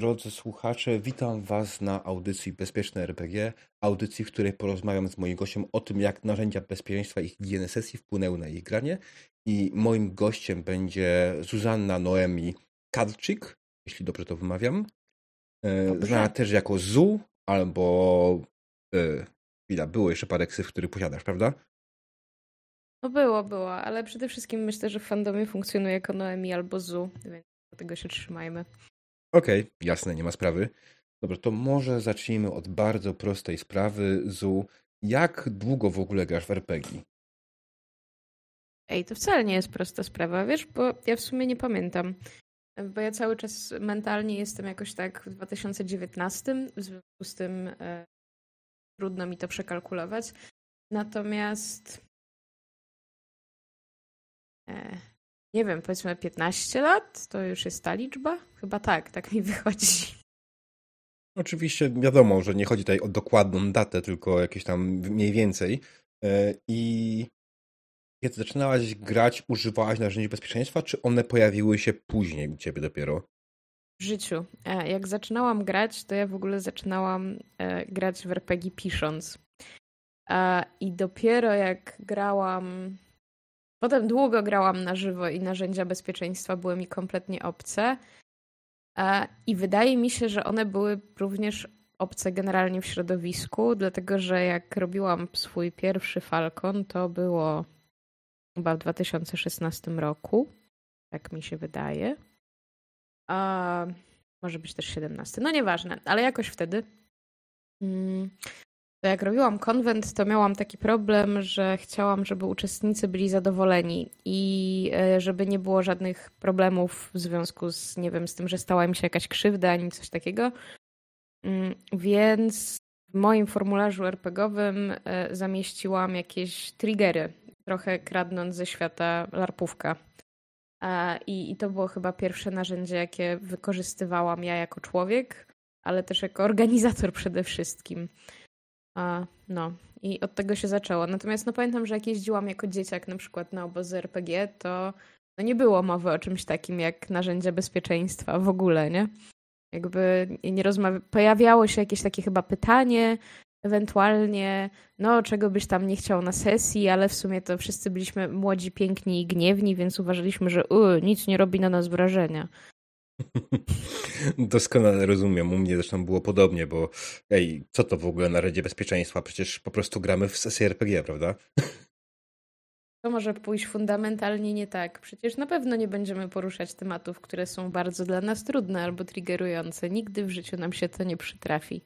Drodzy słuchacze, witam Was na audycji Bezpieczne RPG, audycji, w której porozmawiam z moim gościem o tym, jak narzędzia bezpieczeństwa i higieny sesji wpłynęły na ich granie. I moim gościem będzie Zuzanna Noemi Kadczyk, jeśli dobrze to wymawiam. E, Dobrze. Znana też jako Zu, albo... E, chwila, było jeszcze parę ksyw, których posiadasz, prawda? No było, było, ale przede wszystkim myślę, że w fandomie funkcjonuje jako Noemi albo Zu, więc do tego się trzymajmy. Okej, jasne, nie ma sprawy. Dobra, to może zacznijmy od bardzo prostej sprawy. Zu, jak długo w ogóle grasz w RPG? Ej, to wcale nie jest prosta sprawa, wiesz, bo ja w sumie nie pamiętam. Bo ja cały czas mentalnie jestem jakoś tak w 2019, w związku z tym e, trudno mi to przekalkulować. Natomiast e, nie wiem, powiedzmy 15 lat, to już jest ta liczba? Chyba tak, tak mi wychodzi. Oczywiście wiadomo, że nie chodzi tutaj o dokładną datę, tylko jakieś tam mniej więcej. E, I kiedy zaczynałaś grać, używałaś narzędzi bezpieczeństwa, czy one pojawiły się później u ciebie dopiero? W życiu. E, Jak zaczynałam grać, to ja w ogóle zaczynałam e, grać w RPG pisząc. I dopiero jak grałam. Potem długo grałam na żywo i narzędzia bezpieczeństwa były mi kompletnie obce. E, I wydaje mi się, że one były również obce generalnie w środowisku, dlatego że jak robiłam swój pierwszy Falcon, to było chyba w 2016 roku. Tak mi się wydaje. A może być też 17. No nieważne, ale jakoś wtedy. Jak robiłam konwent, to miałam taki problem, że chciałam, żeby uczestnicy byli zadowoleni i e, żeby nie było żadnych problemów w związku z, nie wiem, z tym, że stała mi się jakaś krzywda ani coś takiego. Mm, Więc w moim formularzu RPGowym e, zamieściłam jakieś triggery, trochę kradnąc ze świata larpówka. I, I to było chyba pierwsze narzędzie, jakie wykorzystywałam ja jako człowiek, ale też jako organizator przede wszystkim. A, no, i od tego się zaczęło. Natomiast no, pamiętam, że jak jeździłam jako dzieciak na przykład na obozy RPG, to no, nie było mowy o czymś takim jak narzędzia bezpieczeństwa w ogóle, nie? Jakby nie rozmawia... Pojawiało się jakieś takie chyba pytanie, ewentualnie, no, czego byś tam nie chciał na sesji, ale w sumie to wszyscy byliśmy młodzi, piękni i gniewni, więc uważaliśmy, że u, nic nie robi na nas wrażenia. Doskonale rozumiem. U mnie zresztą było podobnie, bo ej, co to w ogóle narzędzie bezpieczeństwa? Przecież po prostu gramy w sesję RPG, prawda? To może pójść fundamentalnie nie tak. Przecież na pewno nie będziemy poruszać tematów, które są bardzo dla nas trudne albo triggerujące. Nigdy w życiu nam się to nie przytrafi.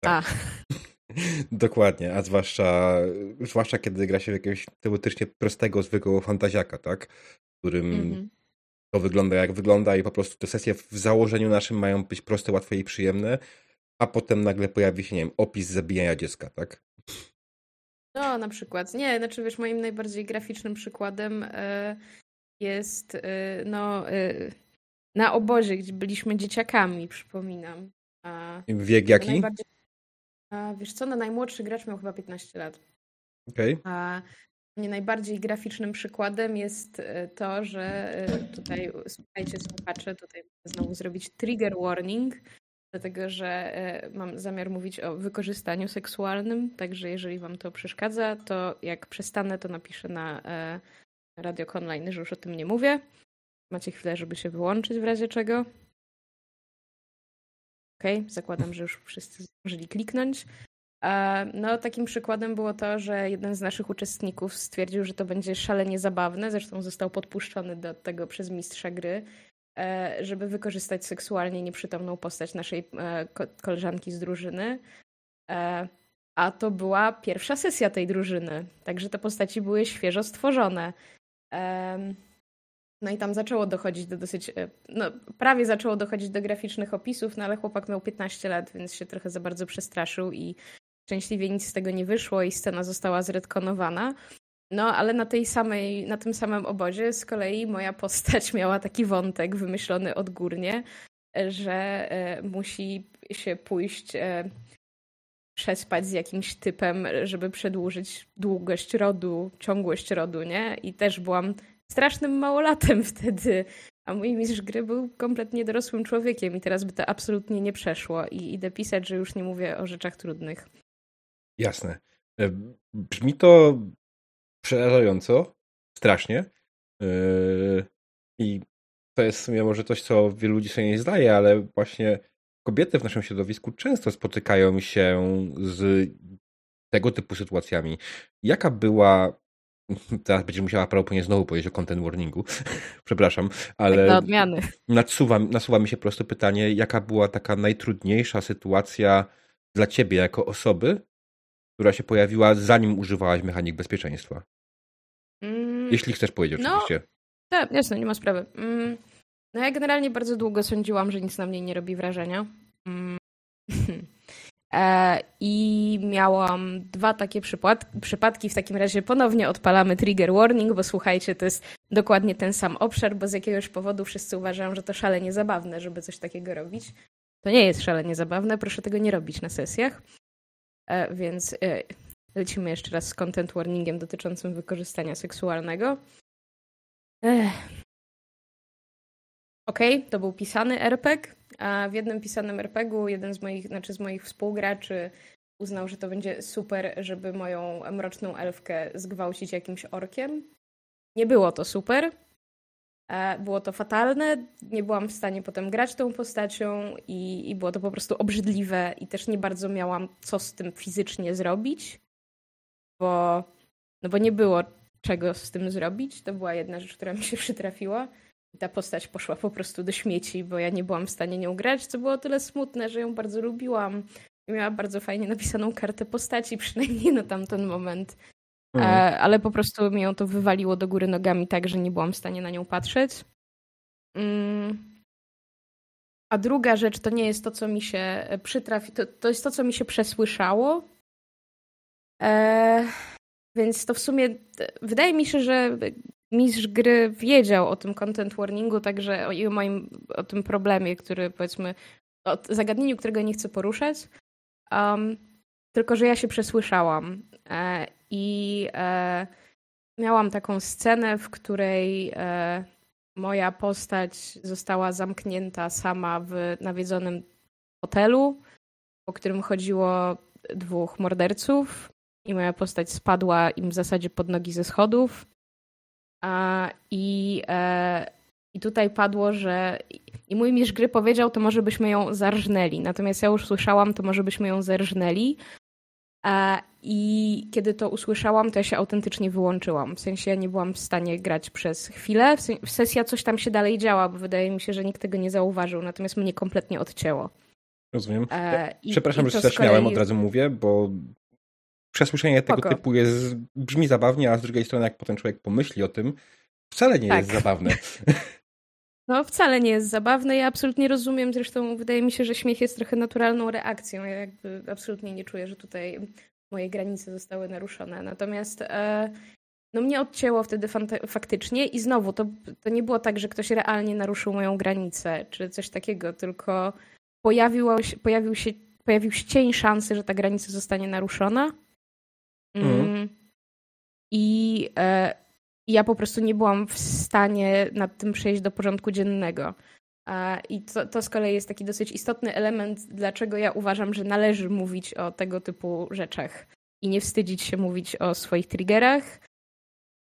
Tak. A, Dokładnie, a zwłaszcza, zwłaszcza kiedy gra się w jakiegoś teoretycznie prostego, zwykłego fantaziaka, tak? Którym mhm. To wygląda jak wygląda i po prostu te sesje w założeniu naszym mają być proste, łatwe i przyjemne, a potem nagle pojawi się, nie wiem, opis zabijania dziecka, tak? No, na przykład. Nie, znaczy wiesz, moim najbardziej graficznym przykładem e, jest e, no e, na obozie, gdzie byliśmy dzieciakami, przypominam. A Wiek jaki? najbardziej, a wiesz co, no najmłodszy gracz miał chyba 15 lat. Okej. A mnie najbardziej graficznym przykładem jest e, to, że e, tutaj, słuchajcie słuchacze, tutaj znowu zrobić trigger warning, dlatego że e, mam zamiar mówić o wykorzystaniu seksualnym, także jeżeli wam to przeszkadza, to jak przestanę, to napiszę na Radio Online, że już o tym nie mówię. Macie chwilę, żeby się wyłączyć w razie czego. Okej, zakładam, że już wszyscy zdążyli kliknąć. E, No, takim przykładem było to, że jeden z naszych uczestników stwierdził, że to będzie szalenie zabawne, zresztą został podpuszczony do tego przez mistrza gry, e, żeby wykorzystać seksualnie nieprzytomną postać naszej e, ko- koleżanki z drużyny. A to była pierwsza sesja tej drużyny, także te postaci były świeżo stworzone. No i tam zaczęło dochodzić do dosyć, no prawie zaczęło dochodzić do graficznych opisów, no ale chłopak miał 15 lat, więc się trochę za bardzo przestraszył i szczęśliwie nic z tego nie wyszło i scena została zredkonowana. No, ale na tej samej, na tym samym obozie z kolei moja postać miała taki wątek wymyślony odgórnie, że e, musi się pójść e, przespać z jakimś typem, żeby przedłużyć długość rodu, ciągłość rodu, nie? I też byłam strasznym małolatem wtedy, A mój mistrz gry był kompletnie dorosłym człowiekiem i teraz by to absolutnie nie przeszło. I idę pisać, że już nie mówię o rzeczach trudnych. Jasne. E, brzmi to przerażająco, strasznie. E, I to jest w sumie może coś, co wielu ludzi sobie nie zdaje, ale właśnie kobiety w naszym środowisku często spotykają się z tego typu sytuacjami. Jaka była Teraz będziesz musiała prawdopodobnie znowu powiedzieć o content warningu. Przepraszam, ale. Tak na odmiany. Nasuwa, nasuwa mi się po prostu pytanie, jaka była taka najtrudniejsza sytuacja dla ciebie jako osoby, która się pojawiła zanim używałaś mechanik bezpieczeństwa? Mm, Jeśli chcesz powiedzieć, no, oczywiście. Tak, jasne, nie ma sprawy. Mm, no ja generalnie bardzo długo sądziłam, że nic na mnie nie robi wrażenia. Mm. E, I miałam dwa takie przypadki. W takim razie ponownie odpalamy trigger warning, bo słuchajcie, to jest dokładnie ten sam obszar, bo z jakiegoś powodu wszyscy uważają, że to szalenie zabawne, żeby coś takiego robić. To nie jest szalenie zabawne, proszę tego nie robić na sesjach. E, więc e, lecimy jeszcze raz z content warningiem dotyczącym wykorzystania seksualnego. Okay, to był pisany RPG. A w jednym pisanym RPG-u jeden z moich, znaczy z moich współgraczy uznał, że to będzie super, żeby moją mroczną elfkę zgwałcić jakimś orkiem. Nie było to super. E, było to fatalne. Nie byłam w stanie potem grać tą postacią i, i było to po prostu obrzydliwe i też nie bardzo miałam co z tym fizycznie zrobić, bo, no bo nie było czego z tym zrobić. To była jedna rzecz, która mi się przytrafiła. I ta postać poszła po prostu do śmieci, bo ja nie byłam w stanie nią grać, co było tyle smutne, że ją bardzo lubiłam. Miała bardzo fajnie napisaną kartę postaci, przynajmniej na tamten moment. Mhm. E, ale po prostu mi ją to wywaliło do góry nogami tak, że nie byłam w stanie na nią patrzeć. Mm. A druga rzecz to nie jest to, co mi się przytrafi, to, to jest to, co mi się przesłyszało. E, więc to w sumie wydaje mi się, że mistrz gry wiedział o tym content warningu, także i o moim, o tym problemie, który powiedzmy, o zagadnieniu, którego nie chcę poruszać. Um, tylko, że ja się przesłyszałam e, i e, miałam taką scenę, w której e, moja postać została zamknięta sama w nawiedzonym hotelu, po którym chodziło dwóch morderców i moja postać spadła im w zasadzie pod nogi ze schodów i, e, I tutaj padło, że i mój mistrz gry powiedział, to może byśmy ją zarżnęli. Natomiast ja już słyszałam, to może byśmy ją zerżnęli. I kiedy to usłyszałam, to ja się autentycznie wyłączyłam. W sensie ja nie byłam w stanie grać przez chwilę. W sesja coś tam się dalej działa, bo wydaje mi się, że nikt tego nie zauważył. Natomiast mnie kompletnie odcięło. Rozumiem. E, Przepraszam, i że się zaśmiałem, kolei... od razu mówię, bo przesłyszenie tego Spoko. typu jest, brzmi zabawnie, a z drugiej strony, jak potem człowiek pomyśli o tym, wcale nie tak. jest zabawne. No, wcale nie jest zabawne. Ja absolutnie rozumiem, zresztą wydaje mi się, że śmiech jest trochę naturalną reakcją. Ja jakby absolutnie nie czuję, że tutaj moje granice zostały naruszone. Natomiast e, no mnie odcięło wtedy faktycznie i znowu to, to nie było tak, że ktoś realnie naruszył moją granicę czy coś takiego, tylko pojawiło się, pojawił się pojawił się cień szansy, że ta granica zostanie naruszona. Mhm. Mm. I e, ja po prostu nie byłam w stanie nad tym przejść do porządku dziennego. I to, to z kolei jest taki dosyć istotny element, dlaczego ja uważam, że należy mówić o tego typu rzeczach i nie wstydzić się mówić o swoich triggerach,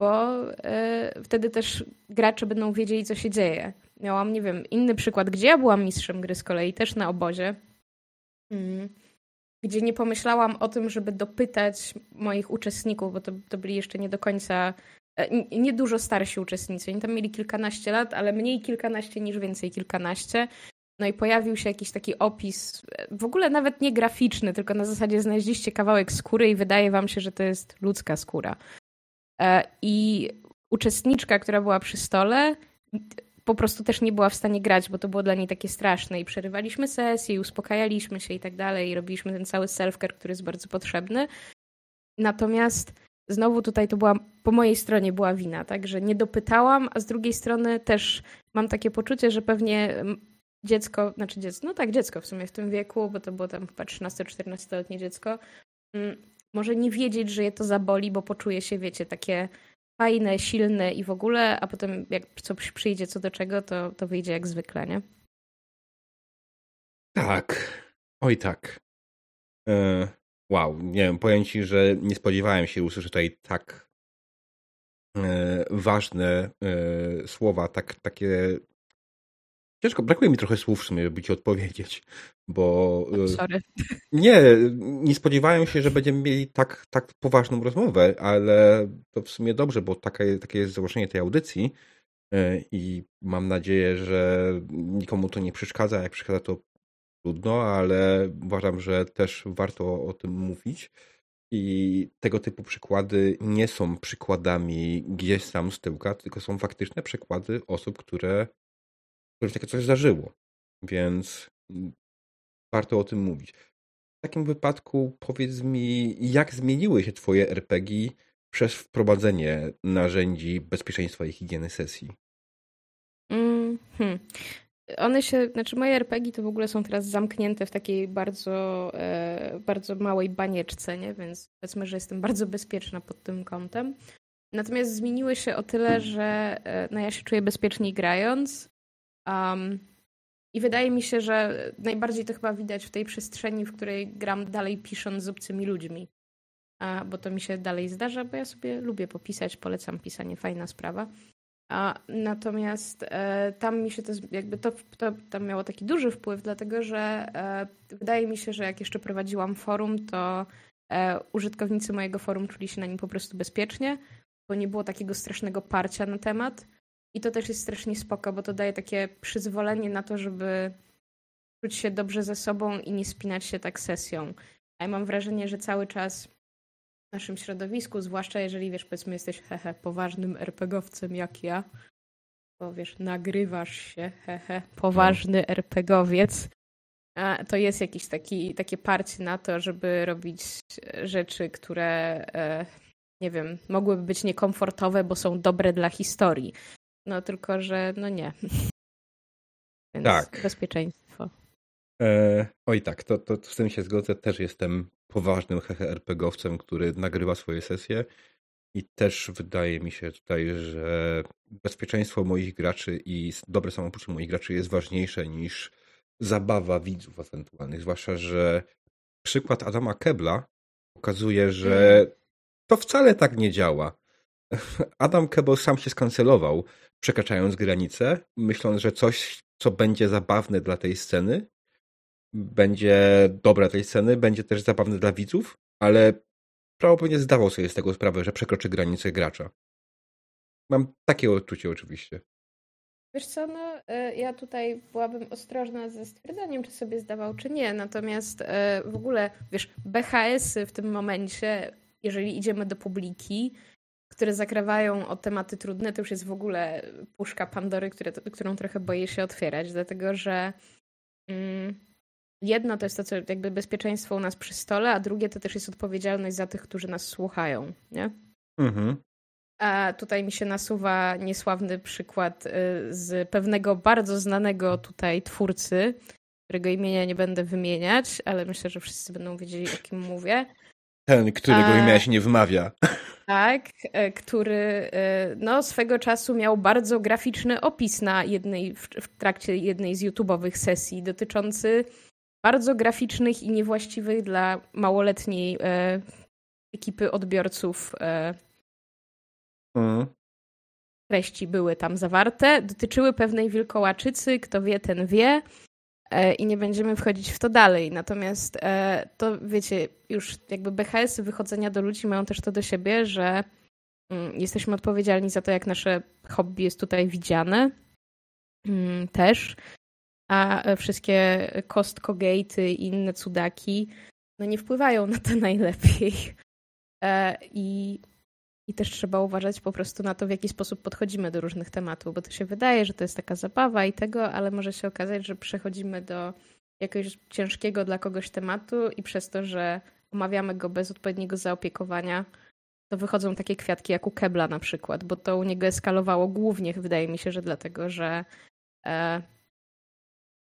bo e, wtedy też gracze będą wiedzieli, co się dzieje. Miałam, nie wiem, inny przykład, gdzie ja byłam mistrzem gry z kolei, też na obozie. Mm gdzie nie pomyślałam o tym, żeby dopytać moich uczestników, bo to, to byli jeszcze nie do końca, e, nie dużo starsi uczestnicy. Oni tam mieli kilkanaście lat, ale mniej kilkanaście niż więcej kilkanaście. No i pojawił się jakiś taki opis, w ogóle nawet nie graficzny, tylko na zasadzie znaleźliście kawałek skóry i wydaje wam się, że to jest ludzka skóra. E, I uczestniczka, która była przy stole, po prostu też nie była w stanie grać, bo to było dla niej takie straszne i przerywaliśmy sesję i uspokajaliśmy się i tak dalej i robiliśmy ten cały self-care, który jest bardzo potrzebny. Natomiast znowu tutaj to była, po mojej stronie była wina, tak, że nie dopytałam, a z drugiej strony też mam takie poczucie, że pewnie dziecko, znaczy dziecko, no tak, dziecko w sumie w tym wieku, bo to było tam chyba 13-14-letnie dziecko, może nie wiedzieć, że je to zaboli, bo poczuje się, wiecie, takie fajne, silne i w ogóle, a potem jak coś przyjdzie co do czego, to, to wyjdzie jak zwykle, nie? Tak. Oj tak. E, wow, nie wiem, powiem ci, że nie spodziewałem się usłyszeć tutaj tak e, ważne e, słowa, tak, takie Ciężko, brakuje mi trochę słów w sumie, żeby ci odpowiedzieć, bo... E, sorry. Nie, nie spodziewałem się, że będziemy mieli tak, tak poważną rozmowę, ale to w sumie dobrze, bo takie, takie jest założenie tej audycji e, i mam nadzieję, że nikomu to nie przeszkadza. Jak przeszkadza, to trudno, ale uważam, że też warto o tym mówić. I tego typu przykłady nie są przykładami gdzieś tam z tyłka, tylko są faktyczne przykłady osób, które którym takie coś zdarzyło. Więc mm, warto o tym mówić. W takim wypadku powiedz mi, jak zmieniły się twoje RPG przez wprowadzenie narzędzi bezpieczeństwa i higieny sesji? Mm, hmm. One się, znaczy moje RPG to w ogóle są teraz zamknięte w takiej bardzo, e, bardzo małej banieczce, nie? więc powiedzmy, że jestem bardzo bezpieczna pod tym kątem. Natomiast zmieniły się o tyle, że e, no ja się czuję bezpieczniej grając, Um, I wydaje mi się, że najbardziej to chyba widać w tej przestrzeni, w której gram dalej pisząc z obcymi ludźmi. A, bo to mi się dalej zdarza, bo ja sobie lubię popisać, polecam pisanie, fajna sprawa. A, natomiast e, tam mi się to jakby to, to tam miało taki duży wpływ, dlatego że e, wydaje mi się, że jak jeszcze prowadziłam forum, to e, użytkownicy mojego forum czuli się na nim po prostu bezpiecznie, bo nie było takiego strasznego parcia na temat. I to też jest strasznie spoko, bo to daje takie przyzwolenie na to, żeby czuć się dobrze ze sobą i nie spinać się tak sesją. A ja mam wrażenie, że cały czas w naszym środowisku, zwłaszcza jeżeli wiesz, powiedzmy, jesteś hehe, poważnym RPGowcem jak ja, bo wiesz, nagrywasz się, hehe, poważny RPGowiec, to jest jakieś taki, takie parcie na to, żeby robić rzeczy, które e, nie wiem, mogłyby być niekomfortowe, bo są dobre dla historii. No tylko, że no nie. Więc tak. bezpieczeństwo. E, oj tak, to, to z tym się zgodzę. Też jestem poważnym RPGowcem, który nagrywa swoje sesje i też wydaje mi się tutaj, że bezpieczeństwo moich graczy i dobre samopoczucie moich graczy jest ważniejsze niż zabawa widzów ewentualnych. Zwłaszcza, że przykład Adama Kebla pokazuje, że mm. to wcale tak nie działa. Adam Kebel sam się skancelował, przekraczając granice, myśląc, że coś, co będzie zabawne dla tej sceny, będzie dobre dla tej sceny, będzie też zabawne dla widzów, ale prawdopodobnie zdawał sobie z tego sprawę, że przekroczy granice gracza. Mam takie odczucie oczywiście. Wiesz co, no e, ja tutaj byłabym ostrożna ze stwierdzeniem, czy sobie zdawał, czy nie. Natomiast e, w ogóle, wiesz, BHS-y w tym momencie, jeżeli idziemy do publiki, które zakrawają o tematy trudne, to już jest w ogóle puszka Pandory, które, którą trochę boję się otwierać, dlatego że mm, jedno to jest to, co jakby bezpieczeństwo u nas przy stole, a drugie to też jest odpowiedzialność za tych, którzy nas słuchają, nie? Mhm. A tutaj mi się nasuwa niesławny przykład y, z pewnego bardzo znanego tutaj twórcy, którego imienia nie będę wymieniać, ale myślę, że wszyscy będą wiedzieli, o kim mówię. Ten, którego a... imienia się nie wymawia. Tak, e, który e, no, swego czasu miał bardzo graficzny opis na jednej, w, trakcie jednej z YouTube'owych sesji dotyczący bardzo graficznych i niewłaściwych dla małoletniej e, ekipy odbiorców e, mm. treści były tam zawarte. Dotyczyły pewnej wilkołaczycy, kto wie, ten wie. E, i nie będziemy wchodzić w to dalej. Natomiast e, to wiecie, już jakby BHS-y wychodzenia do ludzi mają też to do siebie, że mm, jesteśmy odpowiedzialni za to, jak nasze hobby jest tutaj widziane mm, też, a wszystkie Costco i inne cudaki no nie wpływają na to najlepiej. E, I i też trzeba uważać po prostu na to, w jaki sposób podchodzimy do różnych tematów, bo to się wydaje, że to jest taka zabawa i tego, ale może się okazać, że przechodzimy do jakiegoś ciężkiego dla kogoś tematu i przez to, że omawiamy go bez odpowiedniego zaopiekowania, to wychodzą takie kwiatki jak u Kebla na przykład, bo to u niego eskalowało głównie, wydaje mi się, że dlatego, że e,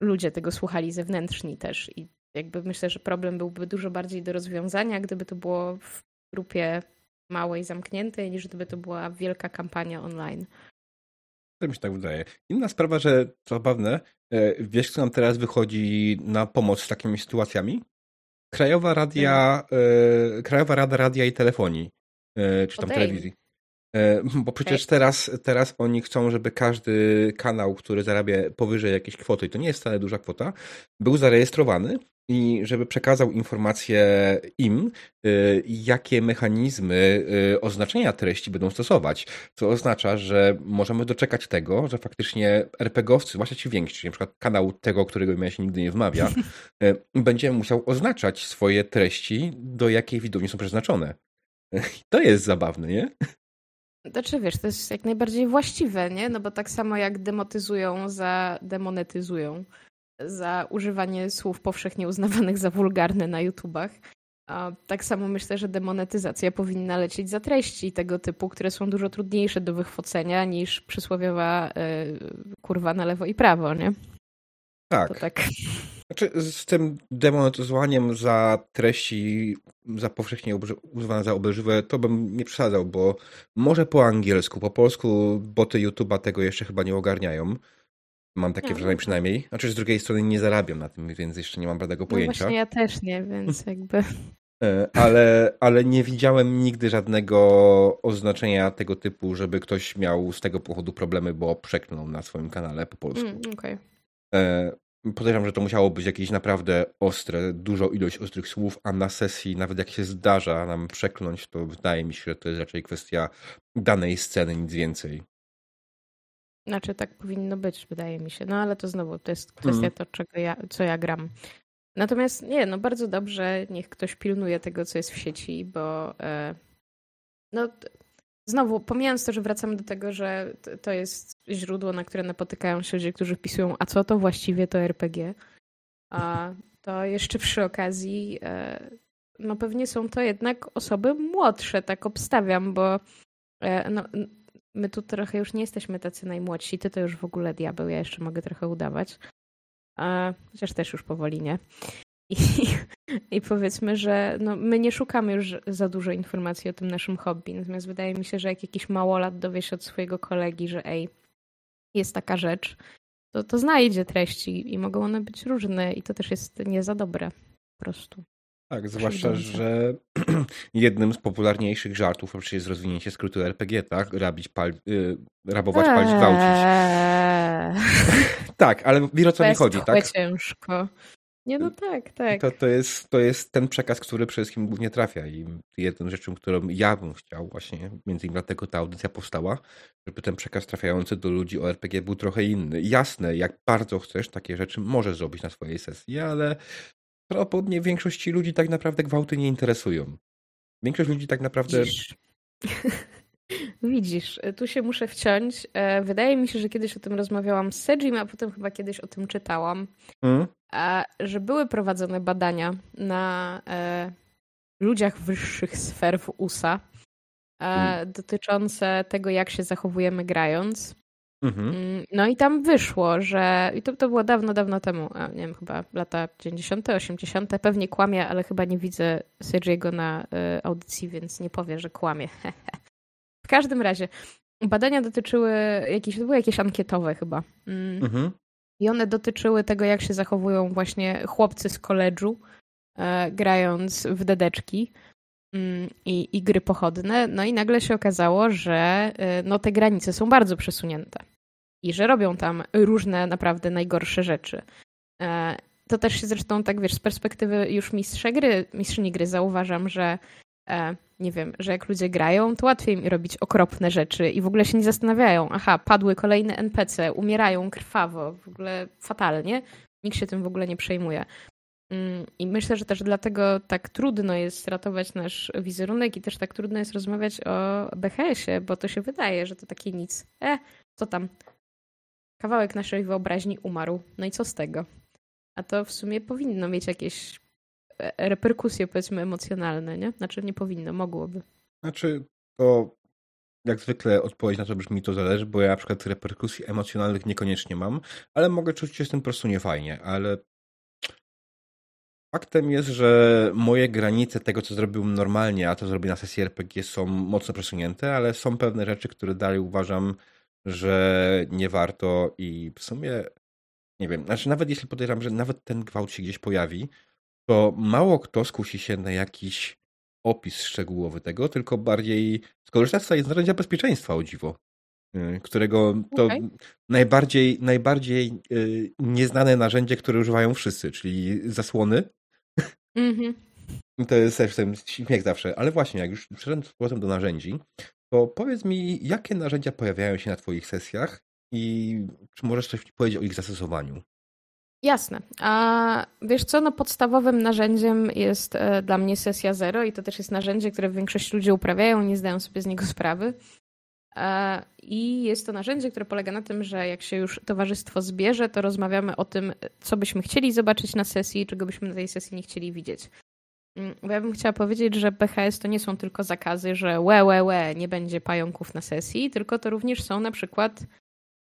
ludzie tego słuchali zewnętrzni też i jakby myślę, że problem byłby dużo bardziej do rozwiązania, gdyby to było w grupie małe i zamknięte, niż gdyby to była wielka kampania online. To mi się tak wydaje. Inna sprawa, że to zabawne, e, wiesz, kto nam teraz wychodzi na pomoc z takimi sytuacjami? Krajowa Radia, e, Krajowa Rada Radia i Telefonii, e, czy tam telewizji. Bo przecież teraz, teraz oni chcą, żeby każdy kanał, który zarabia powyżej jakiejś kwoty, i to nie jest wcale duża kwota, był zarejestrowany i żeby przekazał informacje im, y, jakie mechanizmy y, oznaczenia treści będą stosować. Co oznacza, że możemy doczekać tego, że faktycznie RPGowcy, zwłaszcza ci więksi, przykład kanał tego, którego ja się nigdy nie wmawia, y, będzie musiał oznaczać swoje treści, do jakiej widowni są przeznaczone. To jest zabawne, nie? Znaczy wiesz, to jest jak najbardziej właściwe, nie? No bo tak samo jak demotyzują, za demonetyzują za używanie słów powszechnie uznawanych za wulgarne na YouTubach. A tak samo myślę, że demonetyzacja powinna lecieć za treści tego typu, które są dużo trudniejsze do wychwocenia niż przysłowiowa y, kurwa na lewo i prawo, nie? Tak. tak. Znaczy, z tym demonetyzowaniem za treści, za powszechnie używane za obelżywe, to bym nie przesadzał, bo może po angielsku, po polsku boty YouTube'a tego jeszcze chyba nie ogarniają. Mam takie no. wrażenie przynajmniej. Znaczy z drugiej strony nie zarabiam na tym, więc jeszcze nie mam bladego pojęcia. No właśnie ja też nie, więc jakby... E, ale, ale nie widziałem nigdy żadnego oznaczenia tego typu, żeby ktoś miał z tego powodu problemy, bo przeklnął na swoim kanale po polsku. Mm, okay. E, podejrzewam, że to musiało być jakieś naprawdę ostre, dużo ilość ostrych słów, a na sesji, nawet jak się zdarza nam przekląć, to wydaje mi się, że to jest raczej kwestia danej sceny, nic więcej. Znaczy tak powinno być, wydaje mi się. No ale to znowu, to jest kwestia mm. to, czego ja, co ja gram. Natomiast nie, no bardzo dobrze, niech ktoś pilnuje tego, co jest w sieci, bo e, no znowu, pomijając to, że wracamy do tego, że to jest źródło, na które napotykają się ludzie, którzy wpisują, a co to właściwie to RPG, a to jeszcze przy okazji, e, no pewnie są to jednak osoby młodsze, tak obstawiam, bo e, no, my tu trochę już nie jesteśmy tacy najmłodsi. Ty to już w ogóle diabeł, ja jeszcze mogę trochę udawać. A, chociaż też już powoli nie. I, I powiedzmy, że no, my nie szukamy już za dużo informacji o tym naszym hobby. Natomiast wydaje mi się, że jak jakiś małolat dowie się od swojego kolegi, że ej, jest taka rzecz, to, to znajdzie treści i mogą one być różne i to też jest nie za dobre po prostu. Tak, zwłaszcza, że jednym z popularniejszych żartów oczywiście jest rozwinięcie skrótu RPG, tak? Rabić, pal, y, rabować, eee. palić, gwałcić. tak, ale wiesz o co mi chodzi, tak? ciężko. Nie, no tak, tak. To, to, jest, to jest ten przekaz, który przede wszystkim głównie trafia i jedną rzeczą, którą ja bym chciał właśnie, między innymi dlatego ta audycja powstała, żeby ten przekaz trafiający do ludzi o RPG był trochę inny. Jasne, jak bardzo chcesz, takie rzeczy możesz zrobić na swojej sesji, ale prawdopodobnie większości ludzi tak naprawdę gwałty nie interesują. Większość ludzi tak naprawdę. Widzisz, Widzisz tu się muszę wciąć. E, wydaje mi się, że kiedyś o tym rozmawiałam z Sejim, a potem chyba kiedyś o tym czytałam, hmm? że były prowadzone badania na e, ludziach wyższych sfer w USA hmm. dotyczące tego, jak się zachowujemy grając. Mhm. Mm, no i tam wyszło, że. I to, to było dawno, dawno temu, nie wiem, chyba lata 90., 80., pewnie kłamie, ale chyba nie widzę Sergiego na y, audycji, więc nie powie, że kłamie. w każdym razie, badania dotyczyły jakieś, to były jakieś ankietowe chyba. Mm. Mhm. I one dotyczyły tego, jak się zachowują właśnie chłopcy z koledżu, e, grając w dedeczki. Mm, i, i gry pochodne. No i nagle się okazało, że y, no, te granice są bardzo przesunięte i że robią tam różne naprawdę najgorsze rzeczy. E, to też się zresztą tak, wiesz, z perspektywy już mistrza gry, mistrzyni gry zauważam, że e, nie wiem, że jak ludzie grają, to łatwiej im robić okropne rzeczy i w ogóle się nie zastanawiają. Aha, padły kolejne NPC, umierają krwawo, w ogóle fatalnie. Nikt się tym w ogóle nie przejmuje. Mm, I myślę, że też dlatego tak trudno jest ratować nasz wizerunek i też tak trudno jest rozmawiać o BHS-ie, bo to się wydaje, że to takie nic. E, co tam? Kawałek naszej wyobraźni umarł. No i co z tego? A to w sumie powinno mieć jakieś e, reperkusje, powiedzmy, emocjonalne, nie? Znaczy nie powinno, mogłoby. Znaczy, to jak zwykle odpowiedź na to brzmi to zależy, bo ja na przykład reperkusji emocjonalnych niekoniecznie mam, ale mogę czuć się z tym po prostu niefajnie, ale Faktem jest, że moje granice tego, co zrobiłem normalnie, a to zrobię na sesji RPG są mocno przesunięte, ale są pewne rzeczy, które dalej uważam, że nie warto i w sumie nie wiem, znaczy nawet jeśli podejrzewam, że nawet ten gwałt się gdzieś pojawi, to mało kto skusi się na jakiś opis szczegółowy tego, tylko bardziej skorzystać z narzędzia bezpieczeństwa, o dziwo. Y, którego to okay. najbardziej, najbardziej y, nieznane narzędzie, które używają wszyscy, czyli zasłony. Mm-hmm. To jest też ten śmiech zawsze. Ale właśnie, jak już z powrotem do narzędzi, to powiedz mi, jakie narzędzia pojawiają się na Twoich sesjach i czy możesz coś powiedzieć o ich zastosowaniu? Jasne. A wiesz co, no podstawowym narzędziem jest e, dla mnie sesja zero i to też jest narzędzie, które większość ludzi uprawiają, nie zdają sobie z niego sprawy. E, I jest to narzędzie, które polega na tym, że jak się już towarzystwo zbierze, to rozmawiamy o tym, co byśmy chcieli zobaczyć na sesji, czego byśmy na tej sesji nie chcieli widzieć. Mm, bo ja bym chciała powiedzieć, że BHS to nie są tylko zakazy, że łe, łe, łe, nie będzie pająków na sesji, tylko to również są na przykład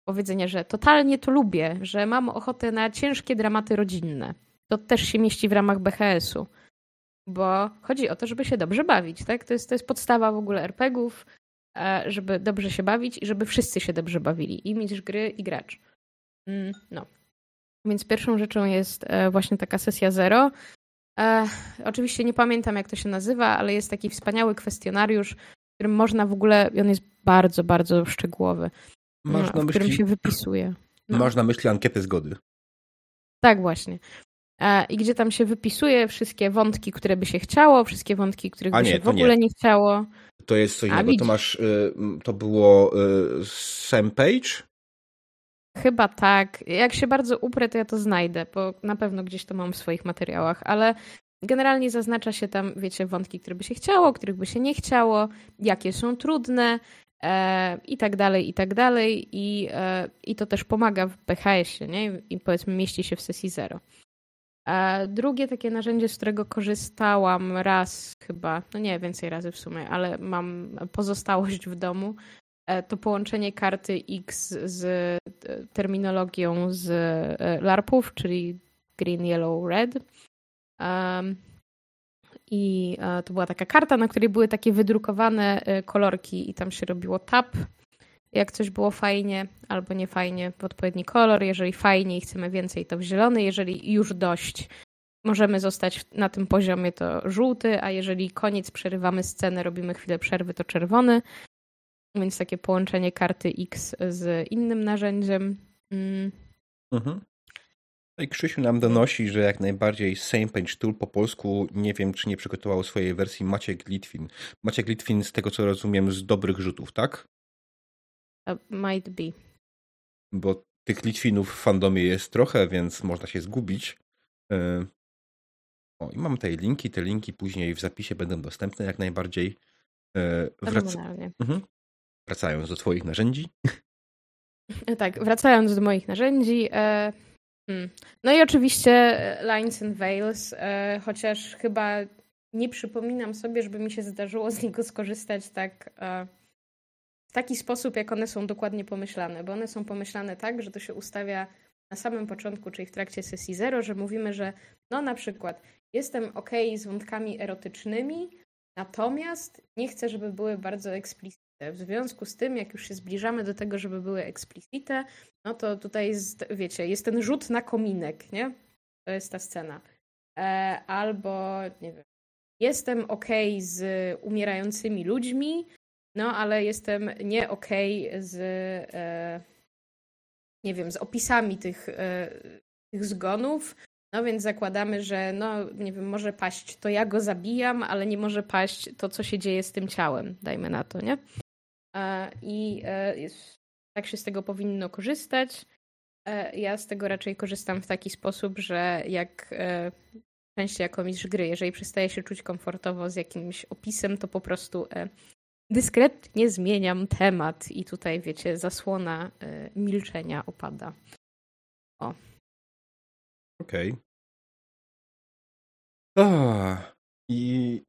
powiedzenia, że totalnie to lubię, że mam ochotę na ciężkie dramaty rodzinne. To też się mieści w ramach BHS-u. Bo chodzi o to, żeby się dobrze bawić, tak? To jest, to jest podstawa w ogóle RPGów, e, żeby dobrze się bawić i żeby wszyscy się dobrze bawili. I mieć gry, i gracz. Mm, no. Więc pierwszą rzeczą jest e, właśnie taka sesja zero. E, oczywiście nie pamiętam, jak to się nazywa, ale jest taki wspaniały kwestionariusz, w którym można w ogóle, on jest bardzo, bardzo szczegółowy. Masz no, na myśli, którym się wypisuje. No. Masz na myśli ankietę zgody. Tak, właśnie. I gdzie tam się wypisuje wszystkie wątki, które by się chciało, wszystkie wątki, których A by nie, się w ogóle nie. nie. chciało. To jest coś innego. To masz, y, to było y, same page? Chyba tak. Jak się bardzo uprę, to ja to znajdę, bo na pewno gdzieś to mam w swoich materiałach, ale generalnie zaznacza się tam, wiecie, wątki, które by się chciało, których by się nie chciało, jakie są trudne, i tak dalej, i tak dalej. I, e, i to też pomaga w PHS-ie, nie? I powiedzmy mieści się w sesji zero. E, drugie takie narzędzie, z którego korzystałam raz chyba, no nie więcej razy w sumie, ale mam pozostałość w domu, to połączenie karty X z terminologią z LARPów, czyli Green, Yellow, Red. I e, to była taka karta, na której były takie wydrukowane e, kolorki i tam się robiło tap. Jak coś było fajnie albo nie fajnie, w odpowiedni kolor. Jeżeli fajnie i chcemy więcej, to w zielony. Jeżeli już dość, możemy zostać na tym poziomie, to żółty, a jeżeli koniec, przerywamy scenę, robimy chwilę przerwy, to czerwony. Więc takie połączenie karty X z innym narzędziem. Mm. Mhm. No i Krzysiu nam donosi, że jak najbardziej Same Page Tool po polsku nie wiem, czy nie przygotował swojej wersji Maciek Litwin. Maciek Litwin, z tego co rozumiem, z dobrych rzutów, tak? Uh, might be. Bo tych Litwinów w fandomie jest trochę, więc można się zgubić. E, o, i mam tutaj linki. Te linki później w zapisie będą dostępne jak najbardziej. E, wrac... Mhm. Wracając do Twoich narzędzi. Tak, wracając do moich narzędzi. E Hmm. No i oczywiście e, Lines and Veils, e, chociaż chyba nie przypominam sobie, żeby mi się zdarzyło z niego skorzystać tak e, w taki sposób, jak one są dokładnie pomyślane, bo one są pomyślane tak, że to się ustawia na samym początku, czyli w trakcie sesji zero, że mówimy, że no na przykład jestem ok z wątkami erotycznymi, natomiast nie chcę, żeby były bardzo eksplicitne. W związku z tym, jak już się zbliżamy do tego, żeby były eksplicite, no to tutaj jest, wiecie, jest ten rzut na kominek, nie? To jest ta scena. E, albo, nie wiem, jestem ok z umierającymi ludźmi, no ale jestem nie ok z, e, nie wiem, z opisami tych, e, tych zgonów, no więc zakładamy, że no nie wiem, może paść to ja go zabijam, ale nie może paść to, co się dzieje z tym ciałem, dajmy na to, nie? I tak się z tego powinno korzystać. E, ja z tego raczej korzystam w taki sposób, że jak e, częściej jako mistrz gry, jeżeli przestaję się czuć komfortowo z jakimś opisem, to po prostu e, dyskretnie zmieniam temat i tutaj, wiecie, zasłona milczenia opada. O. Okej. Okay. I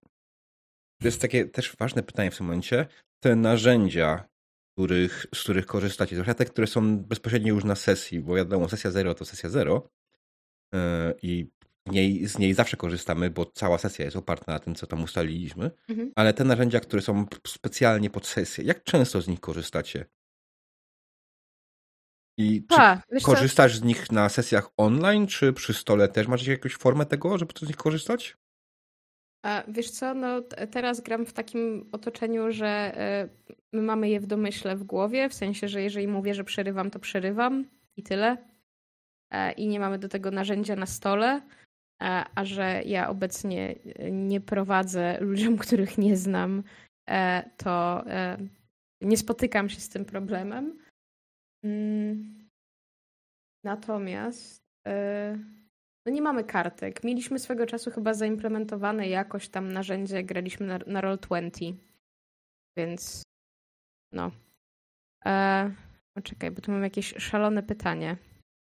to jest takie też ważne pytanie w tym momencie. Te narzędzia, których, z których korzystacie. Zwłaszcza te, które są bezpośrednio już na sesji, bo wiadomo, sesja 0 to sesja 0 e, i niej, z niej zawsze korzystamy, bo cała sesja jest oparta na tym, co tam ustaliliśmy, mhm. ale te narzędzia, które są specjalnie pod sesję, jak często z nich korzystacie? I czy A, korzystasz co? z nich na sesjach online, czy przy stole też masz jakąś formę tego, żeby z nich korzystać? A wiesz co, no teraz gram w takim otoczeniu, że e, my mamy je w domyśle w głowie, w sensie, że jeżeli mówię, że przerywam, to przerywam i tyle. E, I nie mamy do tego narzędzia na stole, e, a że ja obecnie nie prowadzę ludziom, których nie znam, to nie spotykam się z tym problemem. Mm. Natomiast no nie mamy kartek. Mieliśmy swego czasu chyba zaimplementowane jakoś tam narzędzie, graliśmy na, na Roll20. Więc no. E, czekaj, bo tu mam jakieś szalone pytanie.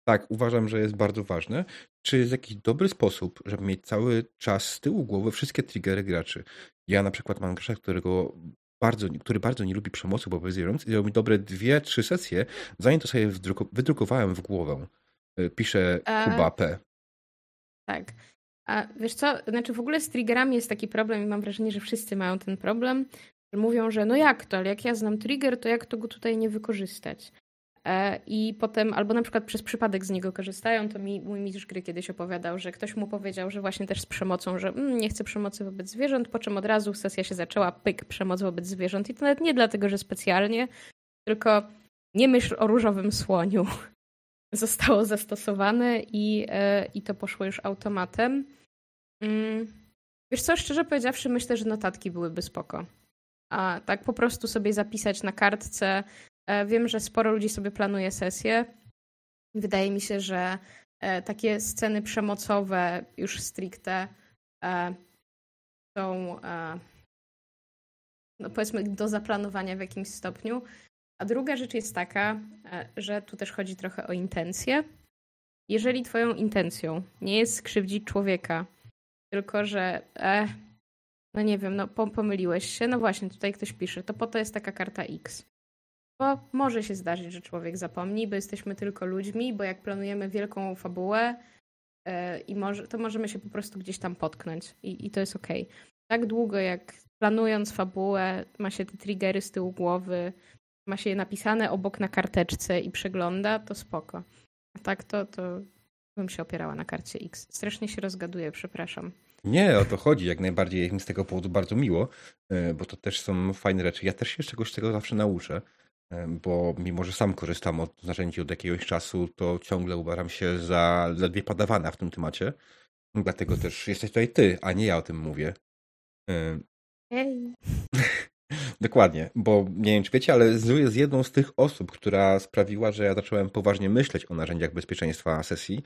Tak, uważam, że jest bardzo ważne. Czy jest jakiś dobry sposób, żeby mieć cały czas z tyłu głowy wszystkie triggery graczy? Ja na przykład mam gracza, którego bardzo, który bardzo nie lubi przemocy obowiązując i robi dobre dwie, trzy sesje, zanim to sobie wydrukowałem w głowę. E, pisze e, Kuba P. Tak. A wiesz co, znaczy w ogóle z triggerami jest taki problem i mam wrażenie, że wszyscy mają ten problem, że mówią, że no jak to, ale jak ja znam trigger, to jak to go tutaj nie wykorzystać? E, I potem, albo na przykład przez przypadek z niego korzystają, to mi mój mistrz gry kiedyś opowiadał, że ktoś mu powiedział, że właśnie też z przemocą, że mm, nie chce przemocy wobec zwierząt, po czym od razu sesja się zaczęła, pyk, przemoc wobec zwierząt. I to nawet nie dlatego, że specjalnie, tylko nie myśl o różowym słoniu zostało zastosowane i, e, i to poszło już automatem. Mm. Wiesz co, szczerze powiedziawszy, myślę, że notatki byłyby spoko. A tak po prostu sobie zapisać na kartce. E, wiem, że sporo ludzi sobie planuje sesje. Wydaje mi się, że e, takie sceny przemocowe już stricte są no powiedzmy do zaplanowania w jakimś stopniu. A druga rzecz jest taka, że tu też chodzi trochę o intencję. Jeżeli twoją intencją nie jest skrzywdzić człowieka, tylko że e, no nie wiem, no pomyliłeś się, no właśnie, tutaj ktoś pisze, to po to jest taka karta X. Bo może się zdarzyć, że człowiek zapomni, bo jesteśmy tylko ludźmi, bo jak planujemy wielką fabułę, e, i może, to możemy się po prostu gdzieś tam potknąć i, i to jest okej. Okay. Tak długo jak planując fabułę, ma się te triggery z tyłu głowy, ma się je napisane obok na karteczce i przegląda, to spoko. A tak to, to bym się opierała na karcie X. Strasznie się rozgaduję, przepraszam. Nie, o to chodzi. Jak najbardziej jest mi z tego powodu bardzo miło, e, bo to też są fajne rzeczy. Ja też się czegoś z tego zawsze nauczę, e, bo mimo, że sam korzystam od narzędzi od jakiegoś czasu, to ciągle uważam się za ledwie padawana w tym temacie. Dlatego też jesteś tutaj ty, a nie ja o tym mówię. E, Hej. Dokładnie, bo nie wiem, czy wiecie, ale Zu jest jedną z tych osób, która sprawiła, że ja zacząłem poważnie myśleć o narzędziach bezpieczeństwa sesji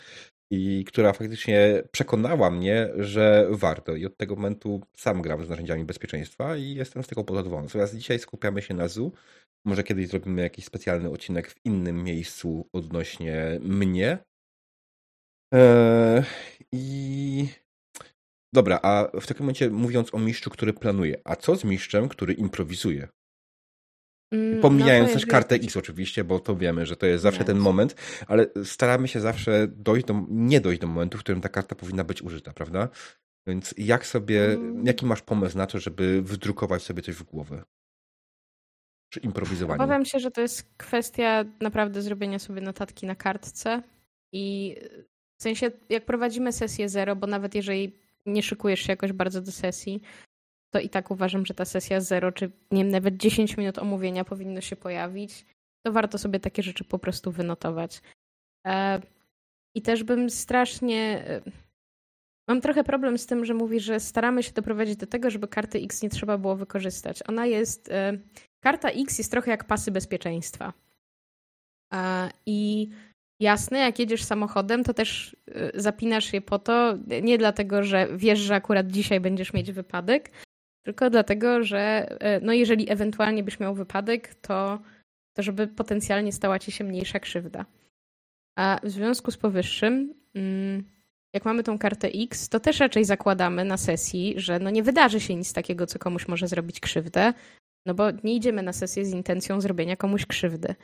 i która faktycznie przekonała mnie, że warto. I od tego momentu sam gram z narzędziami bezpieczeństwa i jestem z tego zadowolony. Natomiast dzisiaj skupiamy się na Zu. Może kiedyś zrobimy jakiś specjalny odcinek w innym miejscu odnośnie mnie. Eee, I Dobra, a w takim momencie mówiąc o mistrzu, który planuje, a co z mistrzem, który improwizuje? Mm, Pomijając no też kartę X oczywiście, bo to wiemy, że to jest zawsze ten moment, ale staramy się zawsze dojść do, nie dojść do momentu, w którym ta karta powinna być użyta, prawda? Więc jak sobie, mm. jaki masz pomysł na to, żeby wydrukować sobie coś w głowę? Czy improwizowanie? Obawiam się, że to jest kwestia naprawdę zrobienia sobie notatki na kartce i w sensie jak prowadzimy sesję zero, bo nawet jeżeli nie szykujesz się jakoś bardzo do sesji, to i tak uważam, że ta sesja zero, czy nie wiem, nawet 10 minut omówienia powinno się pojawić, to warto sobie takie rzeczy po prostu wynotować. E, I też bym strasznie. E, mam trochę problem z tym, że mówi, że staramy się doprowadzić do tego, żeby karty X nie trzeba było wykorzystać. Ona jest. E, karta X jest trochę jak pasy bezpieczeństwa. I Jasne, jak jedziesz samochodem, to też y, zapinasz je po to, nie dlatego, że wiesz, że akurat dzisiaj będziesz mieć wypadek, tylko dlatego, że y, no jeżeli ewentualnie byś miał wypadek, to, to żeby potencjalnie stała ci się mniejsza krzywda. A w związku z powyższym, mm, jak mamy tą kartę X, to też raczej zakładamy na sesji, że no nie wydarzy się nic takiego, co komuś może zrobić krzywdę, no bo nie idziemy na sesję z intencją zrobienia komuś krzywdy.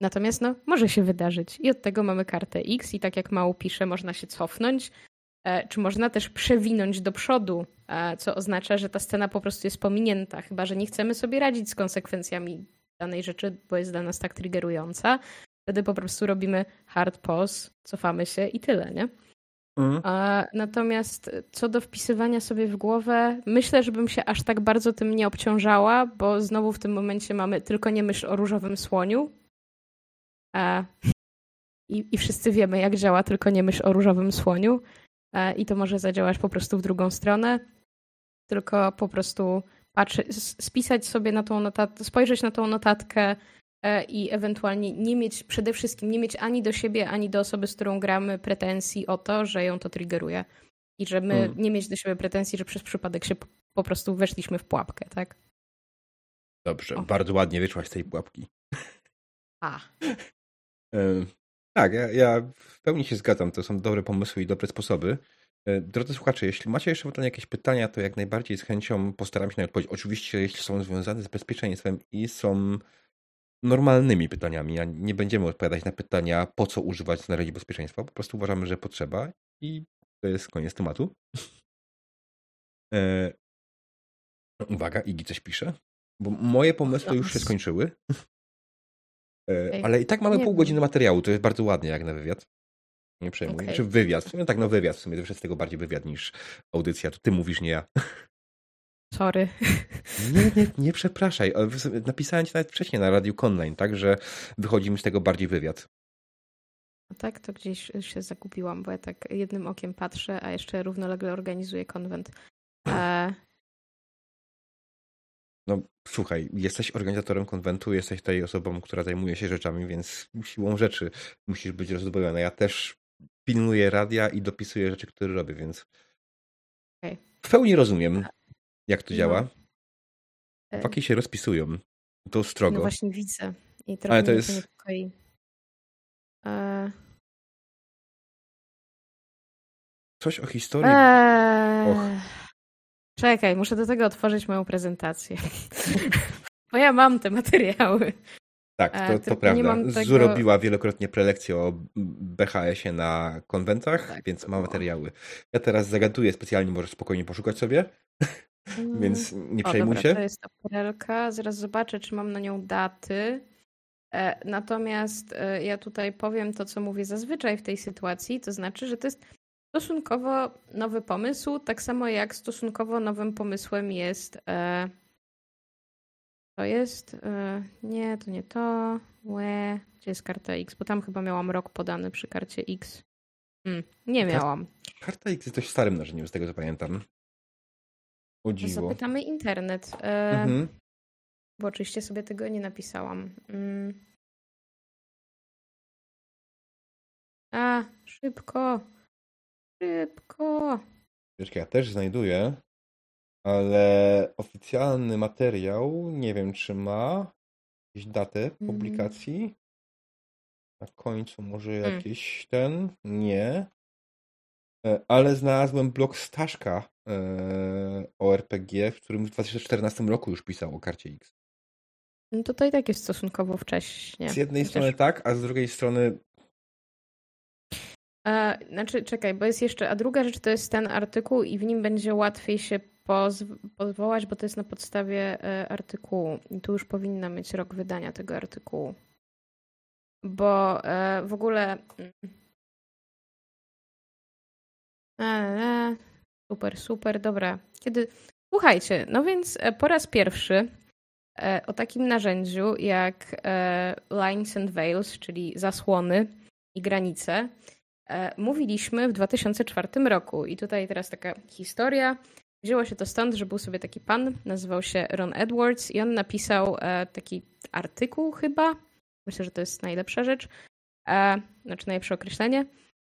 E, Natomiast no, może się wydarzyć i od tego mamy kartę X i tak jak mało pisze, można się cofnąć, e, czy można też przewinąć do przodu, e, co oznacza, że ta scena po prostu jest pominięta, chyba że nie chcemy sobie radzić z konsekwencjami danej rzeczy, bo jest dla nas tak triggerująca. Wtedy po prostu robimy hard pause, cofamy się i tyle, nie? Mhm. natomiast co do wpisywania sobie w głowę, myślę, żebym się aż tak bardzo tym nie obciążała, bo znowu w tym momencie mamy tylko nie myśl o różowym słoniu. I, I wszyscy wiemy, jak działa tylko nie myśl o różowym słoniu. I to może zadziałać po prostu w drugą stronę. Tylko po prostu patrzeć, spisać sobie na tą notatkę, spojrzeć na tą notatkę, E, i ewentualnie nie mieć, przede wszystkim nie mieć ani do siebie, ani do osoby, z którą gramy pretensji o to, że ją to triggeruje. I że my hmm. nie mieć do siebie pretensji, że przez przypadek się po prostu weszliśmy w pułapkę, tak? Dobrze, o. bardzo ładnie wyszłaś z tej pułapki. A. tak, ja, ja, w pełni się zgadzam. To są dobre pomysły i dobre sposoby. E, drodzy słuchacze, jeśli macie jeszcze jakieś pytania, to jak najbardziej z chęcią postaram się na odpowiedzieć. Oczywiście, jeśli są związane z bezpieczeństwem i są normalnymi pytaniami, a nie będziemy odpowiadać na pytania, po co używać narzędzi bezpieczeństwa. Po prostu uważamy, że potrzeba i to jest koniec tematu. E... Uwaga, Igi coś pisze, bo moje pomysły już się skończyły. E... Ale i tak mamy pół godziny materiału, to jest bardzo ładnie jak na wywiad. Nie przejmuj. Okay. Czy wywiad? W sumie tak, no wywiad. W sumie to jest tego bardziej wywiad niż audycja. To ty mówisz, nie ja. Sorry. Nie, nie, nie przepraszaj. Napisałem ci nawet wcześniej na Radiu Online, tak, że wychodzi mi z tego bardziej wywiad. No tak, to gdzieś się zakupiłam, bo ja tak jednym okiem patrzę, a jeszcze równolegle organizuję konwent. E... No słuchaj, jesteś organizatorem konwentu, jesteś tej osobą, która zajmuje się rzeczami, więc siłą rzeczy musisz być rozdobojona. Ja też pilnuję radia i dopisuję rzeczy, które robię, więc okay. w pełni rozumiem jak to no. działa? Chłopaki się rozpisują. To strogo. No właśnie widzę. I trochę Ale to jest... niepokoi. E... Coś o historii. Eee... Czekaj, muszę do tego otworzyć moją prezentację. Bo ja mam te materiały. Tak, to, to prawda. Tego... Zu robiła wielokrotnie prelekcje o BHS-ie na konwentach, tak, więc ma materiały. Ja teraz zagaduję specjalnie, możesz spokojnie poszukać sobie. Więc nie przejmuj o, dobra, się. To jest prelka. Zaraz zobaczę, czy mam na nią daty. E, natomiast e, ja tutaj powiem to, co mówię zazwyczaj w tej sytuacji, to znaczy, że to jest stosunkowo nowy pomysł, tak samo jak stosunkowo nowym pomysłem jest. E, to jest. Nie, to nie to. Łe. Gdzie jest karta X? Bo tam chyba miałam rok podany przy karcie X. Hmm, nie miałam. Karta X jest dość starym narzędziem, z tego co pamiętam. O dziwo. Zapytamy internet. E, mhm. Bo oczywiście sobie tego nie napisałam. Mm. A, szybko. Szybko. Wiesz, ja też znajduję, ale oficjalny materiał nie wiem, czy ma jakieś datę mhm. publikacji. Na końcu może mm. jakiś ten? Nie. E, ale znalazłem blog Staszka e, o RPG, w którym w 2014 roku już pisał o karcie X. No to, to i tak jest stosunkowo wcześnie. Z jednej Chociaż... strony tak, a z drugiej strony. A, znaczy, czekaj, bo jest jeszcze. A druga rzecz to jest ten artykuł, i w nim będzie łatwiej się pozwołać, bo to jest na podstawie e, artykułu. I tu już powinna mieć rok wydania tego artykułu. Bo e, w ogóle. Mm, super, super, dobra. Kiedy... Słuchajcie, no więc e, po raz pierwszy e, o takim narzędziu jak e, Lines and Veils, czyli zasłony i granice, mówiliśmy w 2004 roku. I tutaj teraz taka historia. Wzięło się to stąd, że był sobie taki pan, nazywał się Ron Edwards i on napisał taki artykuł chyba. Myślę, że to jest najlepsza rzecz. Znaczy najlepsze określenie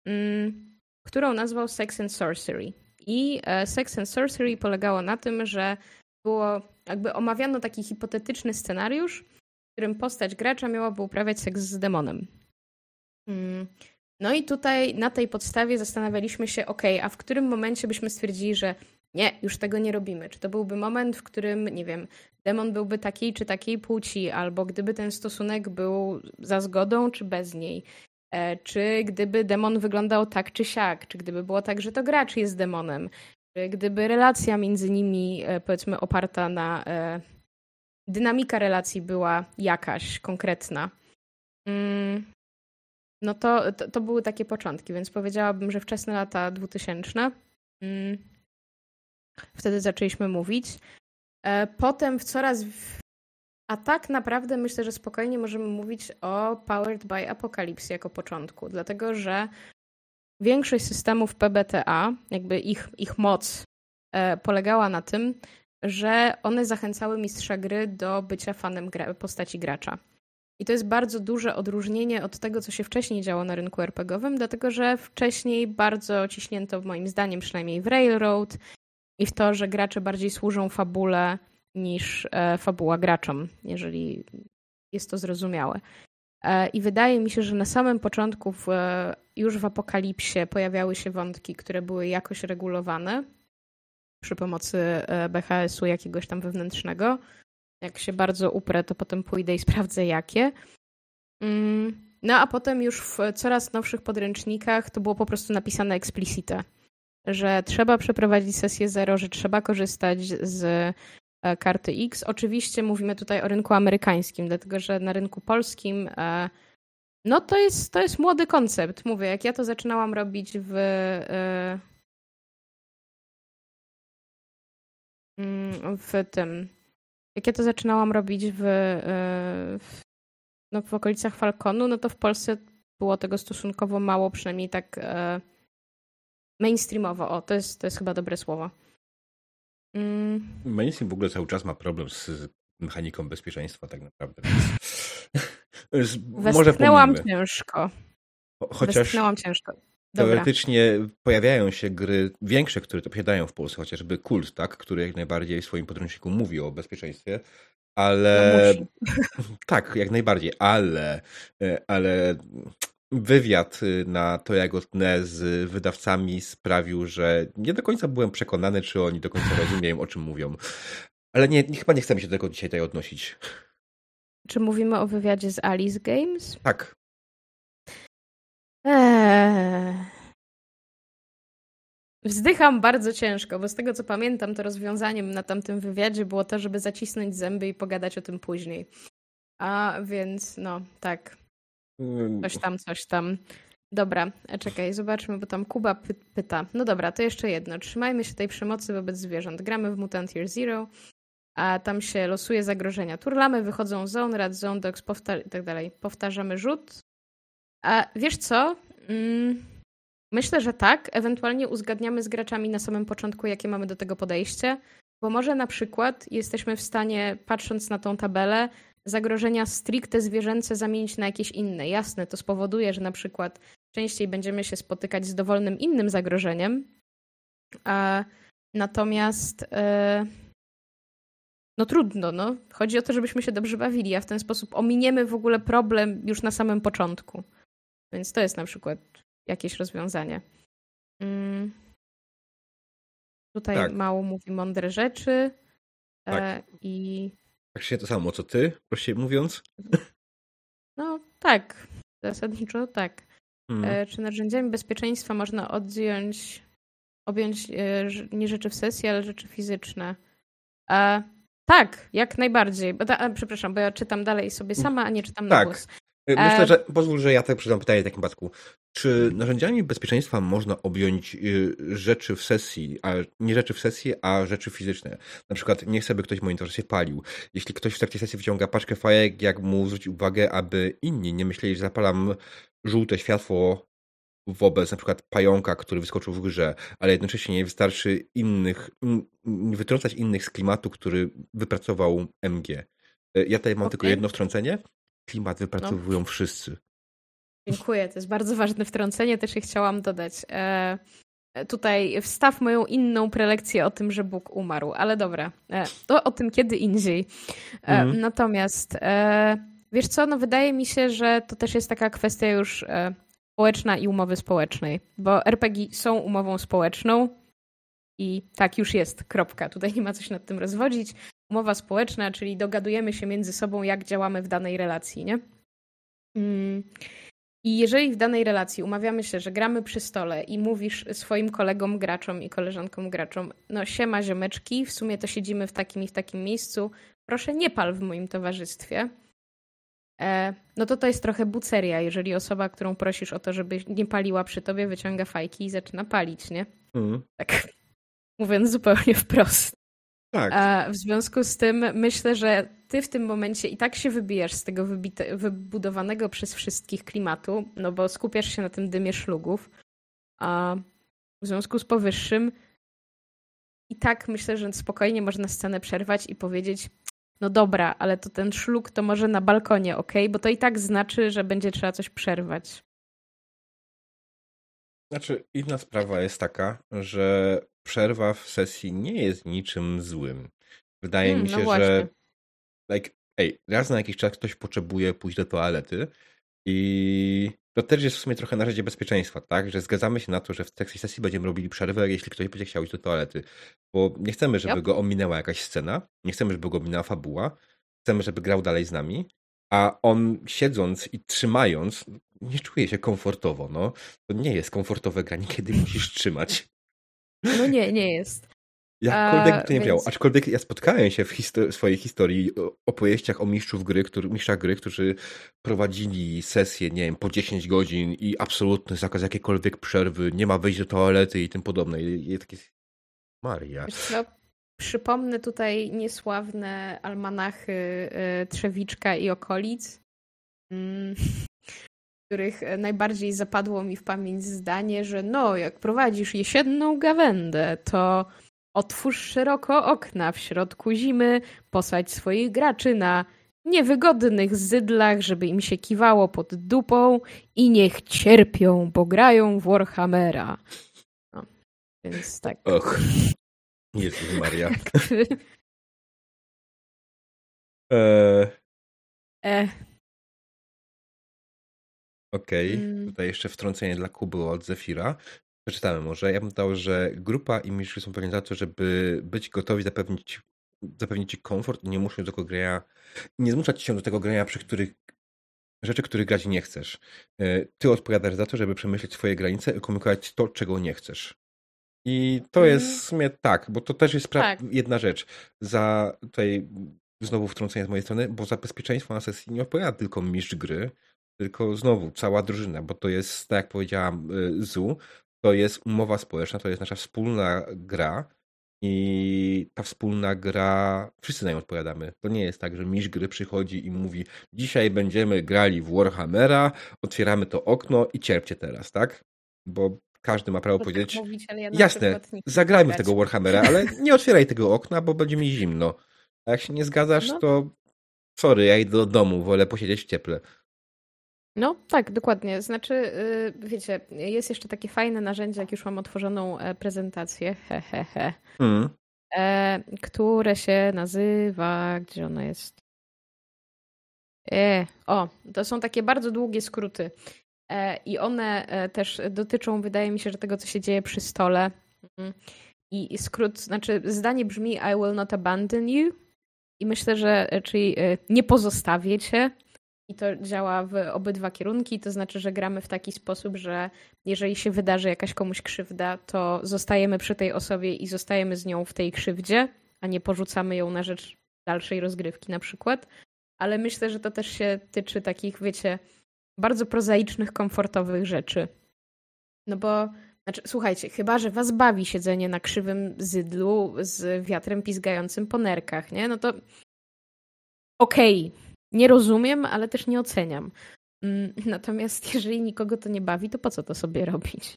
mm, którą nazwał Sex and Sorcery. I e, Sex and Sorcery polegało na tym, że było jakby omawiano taki hipotetyczny scenariusz, w którym postać gracza miałaby uprawiać seks z demonem. No i tutaj na tej podstawie zastanawialiśmy się, ok, a w którym momencie byśmy stwierdzili, że nie, już tego nie robimy. Czy to byłby moment, w którym, nie wiem, demon byłby takiej czy takiej płci, albo gdyby ten stosunek był za zgodą, czy bez niej. E, czy gdyby demon wyglądał tak czy siak, czy gdyby było tak, że to gracz jest demonem, czy gdyby relacja między nimi, e, powiedzmy, oparta na. E, dynamika relacji była jakaś konkretna. Mm, no to, to, to, były takie początki, więc powiedziałabym, że wczesne lata 2000. Mm, wtedy zaczęliśmy mówić. Potem w coraz a tak naprawdę myślę, że spokojnie możemy mówić o Powered by Apocalypse jako początku, dlatego że większość systemów PBTA, jakby ich, ich moc e, polegała na tym, że one zachęcały mistrza gry do bycia fanem gra postaci gracza. I to jest bardzo duże odróżnienie od tego, co się wcześniej działo na rynku RPGowym, dlatego że wcześniej bardzo ciśnięto, moim zdaniem, przynajmniej w Railroad i w to, że gracze bardziej służą fabule niż e, fabuła graczom, jeżeli jest to zrozumiałe. E, I wydaje mi się, że na samym początku, w, już w Apokalipsie, pojawiały się wątki, które były jakoś regulowane przy pomocy e, BHS-u jakiegoś tam wewnętrznego. Jak się bardzo uprę, to potem pójdę i sprawdzę jakie. Mm, no a potem już w coraz nowszych podręcznikach to było po prostu napisane explicite, że trzeba przeprowadzić sesję zero, że trzeba korzystać z E, karty X. Oczywiście mówimy tutaj o rynku amerykańskim, dlatego że na rynku polskim e, no to jest, to jest młody koncept. Mówię, jak ja to zaczynałam robić w e, mm, w tym jak ja to zaczynałam robić w, w, no, w okolicach Falconu, no to w Polsce było tego stosunkowo mało, przynajmniej tak mainstreamowo. O, to jest, to jest chyba dobre słowo. Mm. Mainstream w ogóle cały czas ma problem z mechaniką bezpieczeństwa tak naprawdę. Więc Westchnęłam ciężko. Chociaż Westchnęłam ciężko. Dobra. Teoretycznie pojawiają się gry większe, które to posiadają w Polsce, chociażby Kult, tak, który jak najbardziej w swoim podręczniku mówi o bezpieczeństwie, ale no tak, jak najbardziej, ale, e, ale wywiad y, na to Jagodne z wydawcami sprawił, że nie do końca byłem przekonany, czy oni do końca rozumieją, o czym mówią. Ale nie, chyba nie chcemy się do tego dzisiaj tutaj odnosić. Czy mówimy o wywiadzie z Alice Games? Tak. Eee. Wzdycham bardzo ciężko, bo z tego co pamiętam, to rozwiązaniem na tamtym wywiadzie było to, żeby zacisnąć zęby i pogadać o tym później. A więc no, tak. Coś tam, coś tam. Dobra, e, czekaj, zobaczmy, bo tam Kuba py pyta. No dobra, to jeszcze jedno. Trzymajmy się tej przemocy wobec zwierząt. Gramy w Mutant Year Zero, a tam się losuje zagrożenia. Turlamy, wychodzą zone, rad, zone, dogs, i tak dalej. Powtarzamy rzut. A wiesz co? Mm, myślę, że tak. Ewentualnie uzgadniamy z graczami na samym początku, jakie mamy do tego podejście, bo może na przykład jesteśmy w stanie, patrząc na tą tabelę, zagrożenia stricte zwierzęce zamienić na jakieś inne. Jasne, to spowoduje, że na przykład częściej będziemy się spotykać z dowolnym innym zagrożeniem, a natomiast e, no trudno, no. Chodzi o to, żebyśmy się dobrze bawili, a w ten sposób ominiemy w ogóle problem już na samym początku. Więc to jest na przykład jakieś rozwiązanie. Mm. Tutaj tak. mało mówi mądre rzeczy. E, tak. I Praktycznie to samo, co ty, prościej mówiąc? No tak, zasadniczo tak. Hmm. E, czy narzędziami bezpieczeństwa można odjąć, objąć e, nie rzeczy w sesji, ale rzeczy fizyczne? E, tak, jak najbardziej. Bo ta, przepraszam, bo ja czytam dalej sobie sama, a nie czytam tak. na głos. Y, myślę, e, że pozwól, że ja tak przydam pytanie w takim przypadku. Czy narzędziami bezpieczeństwa można objąć y, rzeczy w sesji, a nie rzeczy w sesji, a rzeczy fizyczne? Na przykład nie chcę, by ktoś w monitorze się palił. Jeśli ktoś w trakcie sesji wyciąga paczkę fajek, jak mu zwrócić uwagę, aby inni nie myśleli, że zapalam żółte światło wobec na przykład pająka, który wyskoczył w grze, ale jednocześnie nie wystarczy innych, nie wytrącać innych z klimatu, który wypracował MG. Y, ja tutaj mam okay. tylko jedno wtrącenie klimat wypracowują no. wszyscy. Dziękuję, to jest bardzo ważne wtrącenie, też je chciałam dodać. E, tutaj wstaw moją inną prelekcję o tym, że Bóg umarł, ale dobra, e, to o tym kiedy indziej. E, mm. Natomiast e, wiesz co, no wydaje mi się, że to też jest taka kwestia już e, społeczna i umowy społecznej, bo RPG są umową społeczną i tak już jest, kropka. Tutaj nie ma coś nad tym rozwodzić. Umowa społeczna, czyli dogadujemy się między sobą, jak działamy w danej relacji, nie? Mm. I jeżeli w danej relacji umawiamy się, że gramy przy stole i mówisz swoim kolegom graczom i koleżankom graczom, no siema ziomeczki, w sumie to siedzimy w takim i w takim miejscu, proszę nie pal w moim towarzystwie, e, no to to jest trochę buceria, jeżeli osoba, którą prosisz o to, żeby nie paliła przy tobie, wyciąga fajki i zaczyna palić, nie? Mm. Tak mówiąc zupełnie wprost. Tak. A w związku z tym myślę, że ty w tym momencie i tak się wybijasz z tego wybite, wybudowanego przez wszystkich klimatu, no bo skupiasz się na tym dymie szlugów. A w związku z powyższym i tak myślę, że spokojnie można scenę przerwać i powiedzieć no dobra, ale to ten szlug to może na balkonie, ok? Bo to i tak znaczy, że będzie trzeba coś przerwać. Znaczy, inna sprawa jest taka, że przerwa w sesji nie jest niczym złym. Wydaje mm, mi no się, no że like, ej, raz na jakiś czas ktoś potrzebuje pójść do toalety i to też jest w sumie trochę narzędzie bezpieczeństwa, tak? Że zgadzamy się na to, że w takiej sesji będziemy robili przerwę, jeśli ktoś będzie chciał iść do toalety. Bo nie chcemy, żeby yep. go ominęła jakaś scena, nie chcemy, żeby go ominęła fabuła, chcemy, żeby grał dalej z nami, a on siedząc i trzymając, nie czuje się komfortowo, no. To nie jest komfortowe granie, kiedy musisz trzymać. No nie, nie jest. Jakkolwiek to nie więc... Aczkolwiek ja spotkałem się w histor swojej historii o opowieściach o mistrzów gry, który, mistrzach gry, którzy prowadzili sesję, nie wiem, po 10 godzin i absolutny zakaz jakiejkolwiek przerwy, nie ma wejść do toalety i tym podobne. I, i takie... Maria. Co, przypomnę tutaj niesławne almanachy y, Trzewiczka i okolic. Mm których najbardziej zapadło mi w pamięć zdanie, że no, jak prowadzisz jesienną gawędę, to otwórz szeroko okna w środku zimy, posadź swoich graczy na niewygodnych zydlach, żeby im się kiwało pod dupą i niech cierpią, bo grają w Warhammera. No, więc tak. Och, Jezus Maria. e... E, Okej, okay. mm. tutaj jeszcze wtrącenie dla Kuby od Zefira. Przeczytamy może. Ja bym dał, że grupa i mistrz są pewni za to, żeby być gotowi zapewnić, zapewnić ci komfort i nie muszą do tego grania, nie zmuszać się do tego grania, przy których rzeczy, których grać nie chcesz. E, ty odpowiadasz za to, żeby przemyśleć swoje granice i komunikować to, czego nie chcesz. I to mm. jest w sumie tak, bo to też jest tak. jedna rzecz. Za tutaj znowu wtrącenie z mojej strony, bo za bezpieczeństwo na sesji nie odpowiada tylko mistrz gry, tylko znowu cała drużyna, bo to jest, tak jak powiedziałam, y, ZU, to jest umowa społeczna, to jest nasza wspólna gra i ta wspólna gra, wszyscy na nią odpowiadamy. To nie jest tak, że mistrz gry przychodzi i mówi dzisiaj będziemy grali w Warhammera, otwieramy to okno i cierpcie teraz, tak? Bo każdy ma prawo tak powiedzieć, tak mówić, ja jasne, zagrajmy w tego Warhammera, ale nie otwieraj tego okna, bo będzie mi zimno. A jak się nie zgadzasz, no. to sorry, ja idę do domu, wolę posiedzieć w cieple. No, tak, dokładnie. Znaczy, y, wiecie, jest jeszcze takie fajne narzędzie, jak już mam otworzoną e, prezentację, he, he, he, mm. E, które się nazywa, gdzie ona jest? E, o, to są takie bardzo długie skróty. E, I one też dotyczą, wydaje mi się, że tego, co się dzieje przy stole. Mhm. I skrót, znaczy zdanie brzmi I will not abandon you. I myślę, że, czyli nie pozostawię cię. I to działa w obydwa kierunki, to znaczy, że gramy w taki sposób, że jeżeli się wydarzy jakaś komuś krzywda, to zostajemy przy tej osobie i zostajemy z nią w tej krzywdzie, a nie porzucamy ją na rzecz dalszej rozgrywki na przykład. Ale myślę, że to też się tyczy takich, wiecie, bardzo prozaicznych, komfortowych rzeczy. No bo, znaczy, słuchajcie, chyba, że was bawi siedzenie na krzywym zydlu z wiatrem pizgającym po nerkach, nie? No to okej, okay nie rozumiem, ale też nie oceniam. Mm, natomiast jeżeli nikogo to nie bawi, to po co to sobie robić?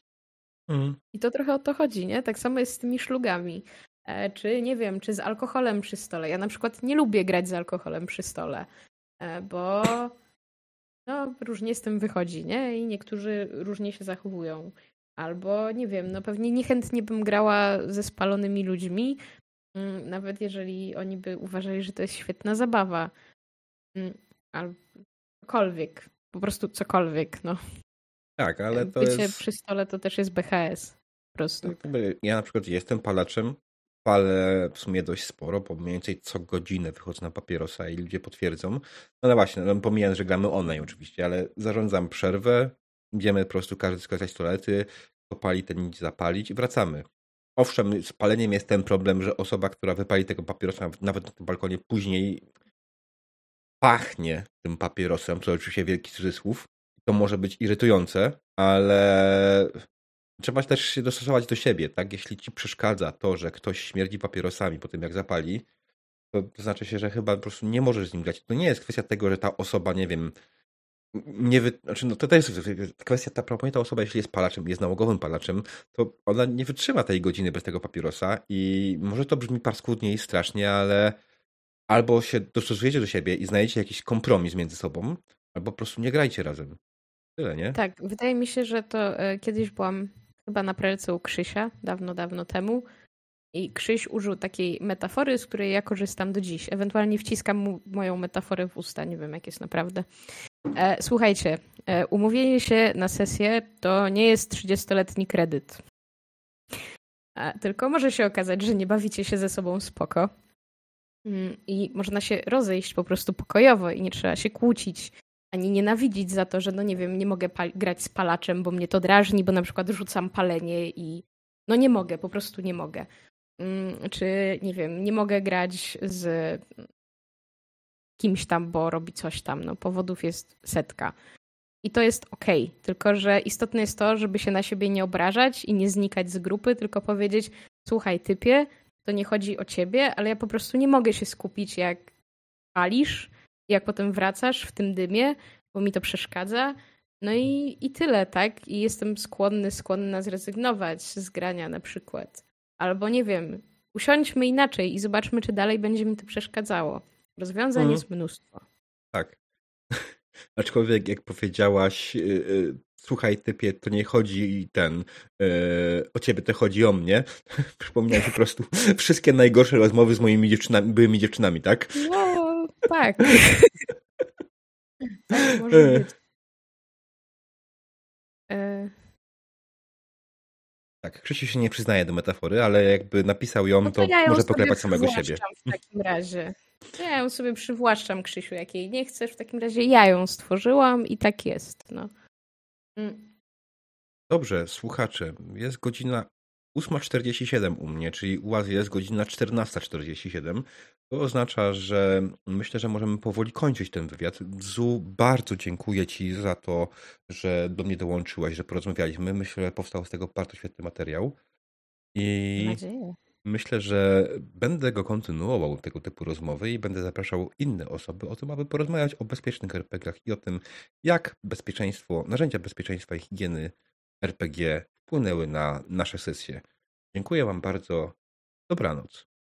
Mm. I to trochę o to chodzi, nie? Tak samo jest z tymi szlugami. E, czy nie wiem, czy z alkoholem przy stole. Ja na przykład nie lubię grać z alkoholem przy stole, e, bo no, różnie z tym wychodzi, nie? I niektórzy różnie się zachowują. Albo nie wiem, no pewnie niechętnie bym grała ze spalonymi ludźmi, mm, nawet jeżeli oni by uważali, że to jest świetna zabawa. Mm, albo cokolwiek. Po prostu cokolwiek, no. Tak, ale to Bycie jest... przy stole to też jest BHS. Po prostu. Ja na przykład jestem palaczem, palę w sumie dość sporo, bo mniej więcej co godzinę wychodzę na papierosa i ludzie potwierdzą. No ale właśnie, no, pomijając, że gramy online oczywiście, ale zarządzam przerwę, idziemy po prostu każdy skorzystać z toalety, popali ten nic zapalić i wracamy. Owszem, z paleniem jest ten problem, że osoba, która wypali tego papierosa nawet na tym balkonie później pachnie tym papierosem, co oczywiście wielki cudzysłów. To może być irytujące, ale trzeba też się dostosować do siebie, tak? Jeśli ci przeszkadza to, że ktoś śmierdzi papierosami po tym, jak zapali, to znaczy się, że chyba po prostu nie możesz z nim grać. To nie jest kwestia tego, że ta osoba, nie wiem, nie wy... znaczy, no to, to jest kwestia, ta, ta osoba, jeśli jest palaczem, jest nałogowym palaczem, to ona nie wytrzyma tej godziny bez tego papierosa i może to brzmi paskudnie i strasznie, ale albo się dostosujecie do siebie i znajdziecie jakiś kompromis między sobą, albo po prostu nie grajcie razem. Tyle, nie? Tak, wydaje mi się, że to e, kiedyś byłam chyba na prelce u Krzysia, dawno, dawno temu. I Krzyś użył takiej metafory, z której ja korzystam do dziś. Ewentualnie wciskam mu moją metaforę w usta, nie wiem jak jest naprawdę. E, słuchajcie, e, umówienie się na sesję to nie jest 30-letni kredyt. E, tylko może się okazać, że nie bawicie się ze sobą spoko. Mm, I można się rozejść po prostu pokojowo i nie trzeba się kłócić ani nienawidzić za to, że no nie wiem, nie mogę grać z palaczem, bo mnie to drażni, bo na przykład rzucam palenie i no nie mogę, po prostu nie mogę. Mm, czy nie wiem, nie mogę grać z kimś tam, bo robi coś tam. No powodów jest setka. I to jest okej, okay. tylko że istotne jest to, żeby się na siebie nie obrażać i nie znikać z grupy, tylko powiedzieć: Słuchaj, typie, to nie chodzi o ciebie, ale ja po prostu nie mogę się skupić, jak palisz, jak potem wracasz w tym dymie, bo mi to przeszkadza. No i, i tyle, tak? I jestem skłonny, skłonna zrezygnować z grania na przykład. Albo nie wiem, usiądźmy inaczej i zobaczmy, czy dalej będzie mi to przeszkadzało. Rozwiązań mhm. jest mnóstwo. Tak. Aczkolwiek, jak powiedziałaś, yy, słuchaj, typie, to nie chodzi ten, yy, o ciebie, to chodzi o mnie. Przypomniałem po prostu wszystkie najgorsze rozmowy z moimi dziewczynami, byłymi dziewczynami, tak? No, tak. tak może e. być. E... Tak, Krzysiu się nie przyznaje do metafory, ale jakby napisał ją, no to, to ja może poklepać samego siebie. w takim razie. Ja ją sobie przywłaszczam, Krzysiu, jak jej nie chcesz. W takim razie ja ją stworzyłam i tak jest. No. Mm. Dobrze, słuchacze, jest godzina 8.47 u mnie, czyli u Was jest godzina 14.47. To oznacza, że myślę, że możemy powoli kończyć ten wywiad. Zu, bardzo dziękuję Ci za to, że do mnie dołączyłaś, że porozmawialiśmy. Myślę, że powstał z tego bardzo świetny materiał. I nadzieję. Myślę, że będę go kontynuował, tego typu rozmowy i będę zapraszał inne osoby o tym, aby porozmawiać o bezpiecznych RPGach i o tym, jak bezpieczeństwo, narzędzia bezpieczeństwa i higieny RPG wpłynęły na nasze sesje. Dziękuję Wam bardzo. Dobranoc.